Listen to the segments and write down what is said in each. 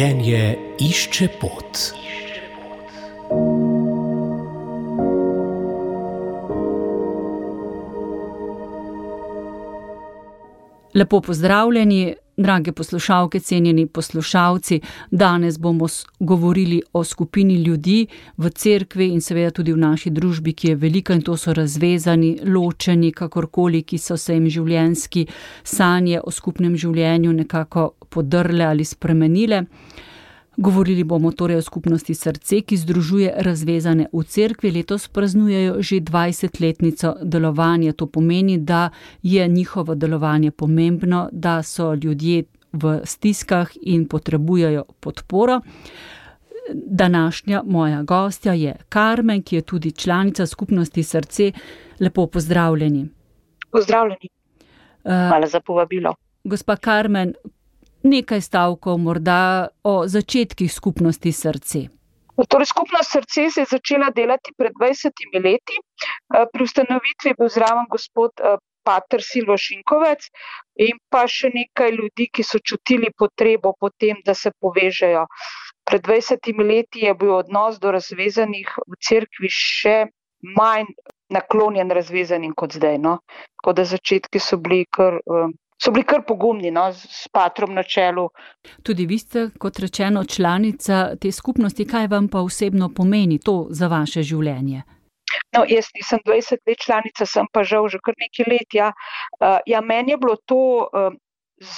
Življenje išče pot. Lepo pozdravljeni, drage poslušalke, cenjeni poslušalci. Danes bomo govorili o skupini ljudi v cerkvi in seveda tudi v naši družbi, ki je velika in to so razvezani, ločeni, kakorkoli, ki so se jim življenjski sanje o skupnem življenju nekako podrle ali spremenile. Govorili bomo torej o skupnosti srce, ki združuje razvezane v cerkvi. Letos praznujejo že 20-letnico delovanja. To pomeni, da je njihovo delovanje pomembno, da so ljudje v stiskah in potrebujejo podporo. Današnja moja gostja je Karmen, ki je tudi članica skupnosti srce. Lepo pozdravljeni. Pozdravljeni. Hvala za povabilo. Gospa Karmen, nekaj stavkov morda o začetkih skupnosti srce. Torej, skupnost srce se je začela delati pred 20 leti. Pri ustanovitvi je bil zraven gospod Pater Silvo Šinkovec in pa še nekaj ljudi, ki so čutili potrebo po tem, da se povežejo. Pred 20 leti je bil odnos do razvezanih v cerkvi še manj naklonjen razvezanim kot zdaj. No? Tako da začetki so bili kar so bili kar pogumni, no, s patrom na čelu. Tudi vi ste, kot rečeno, članica te skupnosti. Kaj vam pa osebno pomeni to za vaše življenje? No, jaz nisem 20 let članica, sem pa žal že kar nekaj let. Ja, uh, ja meni je bilo to uh,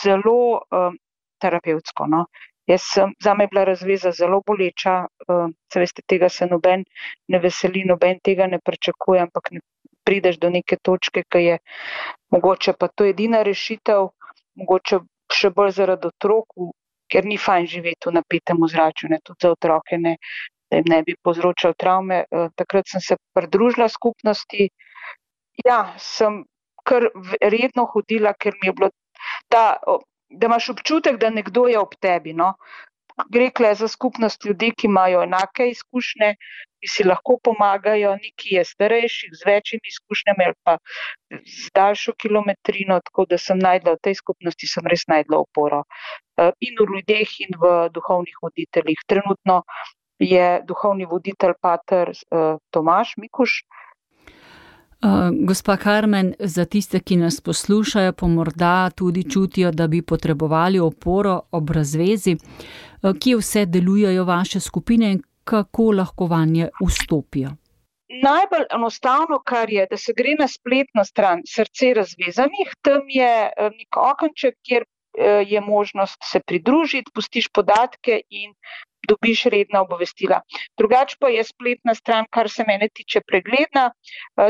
zelo uh, terapevtsko. No. Jaz sem, za me je bila razveza zelo boleča, uh, veste, tega se noben ne veseli, noben tega ne pričakuje, ampak ne prideš do neke točke, ki je mogoče pa to edina rešitev, mogoče še bolj zaradi otrok, ker ni fajn živeti v napetem ozračju, ne tudi za otroke, ne, da jim ne bi povzročal travme. Eh, takrat sem se pridružila skupnosti. Ja, sem kar redno hodila, ker mi je bilo ta. Da imaš občutek, da nekdo je ob tebi. No? Gre le za skupnost ljudi, ki imajo enake izkušnje, ki si lahko pomagajo, neki je starejših, z večjimi izkušnjami ali pa z daljšo kilometrino. Tako da sem najdla v tej skupnosti, sem res najdla oporo eh, in v ljudeh, in v duhovnih voditeljih. Trenutno je duhovni voditelj Pater eh, Tomaš Mikuš. Uh, gospa Karmen, za tiste, ki nas poslušajo, pa morda tudi čutijo, da bi potrebovali oporo ob razvezi, uh, kje vse delujejo vaše skupine in kako lahko vanje vstopijo? Najbolj enostavno, kar je, da se gre na spletno stran srce razvezanih, tam je nek okenček, kjer je možnost se pridružiti, pustiš podatke in dobiš redna obvestila. Drugače pa je spletna stran, kar se mene tiče, pregledna,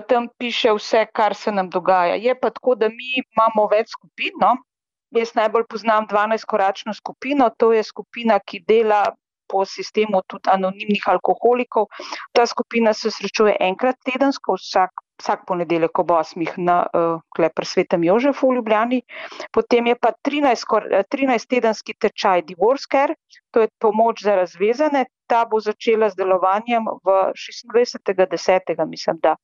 tam piše vse, kar se nam dogaja. Je pa tako, da mi imamo več skupin. No? Jaz najbolj poznam 12-koračno skupino, to je skupina, ki dela po sistemu tudi anonimnih alkoholikov. Ta skupina se srečuje enkrat tedensko, vsak, vsak ponedeljek ob 8. na uh, Klepr svetem Jožefu v Ljubljani. Potem je pa 13, 13 tedenski tečaj Divorce Care, to je pomoč za razvezane. Ta bo začela z delovanjem v 26.10. mislim, da.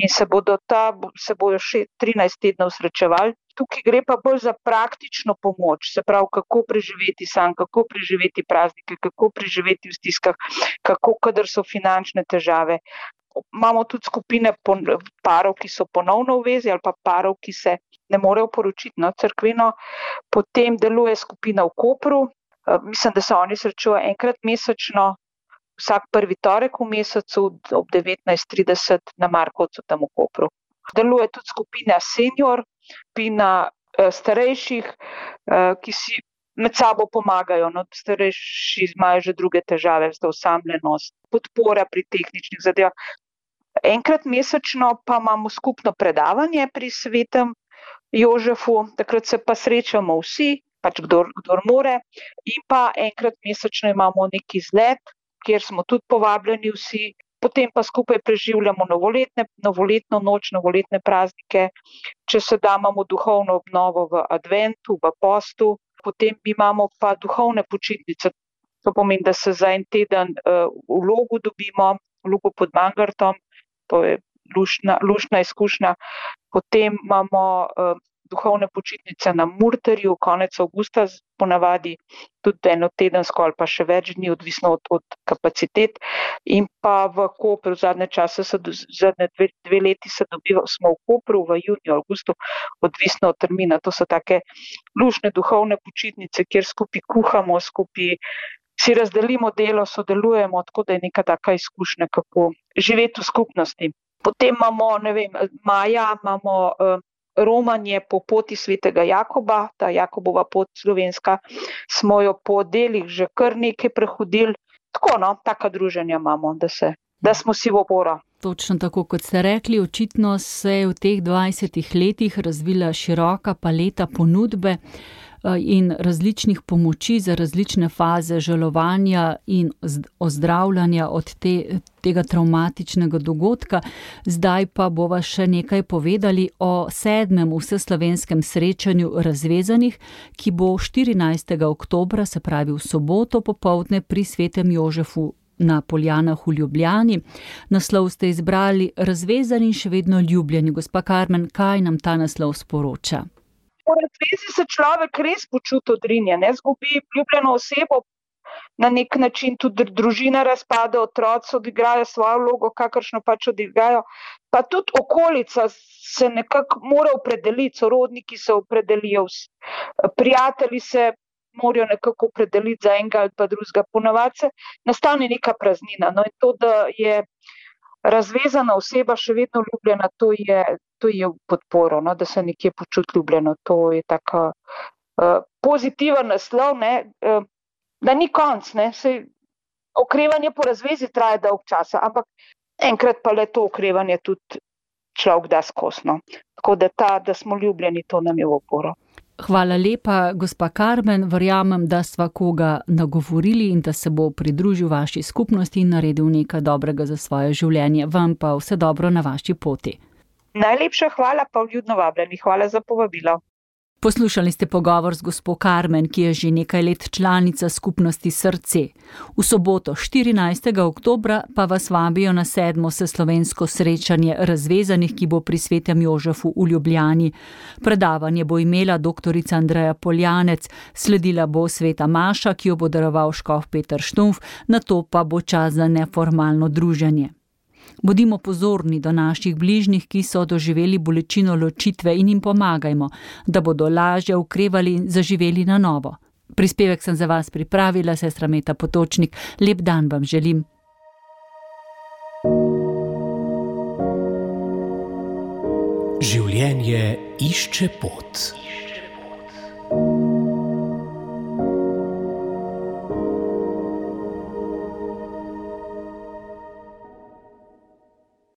In se bodo ta, se bojo še 13 tednov srečevali tukaj gre pa bolj za praktično pomoč, se pravi, kako preživeti sam, kako preživeti praznike, kako preživeti v stiskah, kako, kadar so finančne težave. Imamo tudi skupine parov, ki so ponovno v vezi ali pa parov, ki se ne morejo poročiti na no, crkveno. Potem deluje skupina v Kopru. Eh, mislim, da se oni srečujejo enkrat mesečno, vsak prvi torek v mesecu ob 19.30 na Markovcu tam v Kopru. Deluje tudi skupina Senior, skupina uh, starejših, uh, ki si med sabo pomagajo. No, starejši imajo že druge težave, zelo osamljenost, podpora pri tehničnih zadevah. Enkrat mesečno pa imamo skupno predavanje pri svetem Jožefu, takrat se pa srečamo vsi, pač kdor, kdor more, in pa enkrat mesečno imamo neki izlet, kjer smo tudi povabljeni vsi, potem pa skupaj preživljamo novoletne, novoletno noč, novoletne praznike, če se da imamo duhovno obnovo v adventu, v postu, potem imamo pa duhovne počitnice. To pomeni, da se za en teden uh, v logu dobimo, v logu pod Mangartom, to je lušna, lušna izkušnja. Potem imamo uh, duhovne počitnice na Murterju, konec avgusta, ponavadi tudi eno tedensko ali pa še več dni, odvisno od, od kapacitet. In pa v Kopru, zadnje čase, zadnje dve, dve leti se dobiva, smo v Kopru, v juniju, avgustu, odvisno od termina. To so take lušne duhovne počitnice, kjer skupaj kuhamo, skupaj si razdelimo delo, sodelujemo, tako da je neka taka izkušnja, kako živeti v skupnosti. Potem imamo, ne vem, maja imamo uh, romanje po poti svetega Jakoba, ta Jakobova pot slovenska, smo jo po delih že kar nekaj prehodili. Tako, no, taka druženja imamo, da, se, da smo si v oporo. Točno tako, kot ste rekli, očitno se je v teh 20 letih razvila široka paleta ponudbe. Eh, in različnih pomoči za različne faze žalovanja in ozdravljanja od te, tega traumatičnega dogodka. Zdaj pa bova še nekaj povedali o sedmem vseslovenskem srečanju razvezanih, ki bo 14. oktober, se pravi v soboto popovdne pri svetem Jožefu. Na Poljanah v Ljubljani. Naslov ste izbrali Razvezani in še vedno ljubljeni. Gospa Karmen, kaj nam ta naslov sporoča? Po razvezi se človek res počuti odrinjen, zgubi ljubljeno osebo, na nek način tudi družina razpade, otroci odigrajo svojo vlogo, kakršno pač odigrajo. Pa tudi okolica se nekako mora opredeliti, sorodniki se opredelijo, prijatelji se morajo nekako opredeliti za enega ali pa drugega. Ponavadi se nastane neka praznina. No in to, da je razvezana oseba še vedno ljubljena, to je, to je v podporo, no, da se nekje počuti ljubljeno. To je tako uh, pozitiven naslov, ne, uh, da ni konc. Ne, se, okrevanje po razvezi traja dolg čas, ampak enkrat pa le to okrevanje tudi človek da skosno. Tako da ta, da smo ljubljeni, to nam je v oporo. Hvala lepa, gospa Karmen. Verjamem, da sva koga nagovorili in da se bo pridružil vaši skupnosti in naredil nekaj dobrega za svoje življenje. Vam pa vse dobro na vaši poti. Najlepša hvala, pa vljudno vabljeni. Hvala za povabilo. Poslušali ste pogovor z gospo Karmen, ki je že nekaj let članica skupnosti Srce. V soboto 14. oktober pa vas vabijo na sedmo seslovensko srečanje razvezanih, ki bo pri svetem Jožefu v Ljubljani. Predavanje bo imela dr. Andreja Poljanec, sledila bo sveta Maša, ki jo bo daroval škof Petr Štumf, na to pa bo čas za neformalno druženje. Bodimo pozorni do naših bližnjih, ki so doživeli bolečino ločitve in jim pomagajmo, da bodo lažje ukrevali in zaživeli na novo. Prispevek sem za vas pripravila, sestra Meta Potočnik. Lep dan vam želim. Življenje išče pot.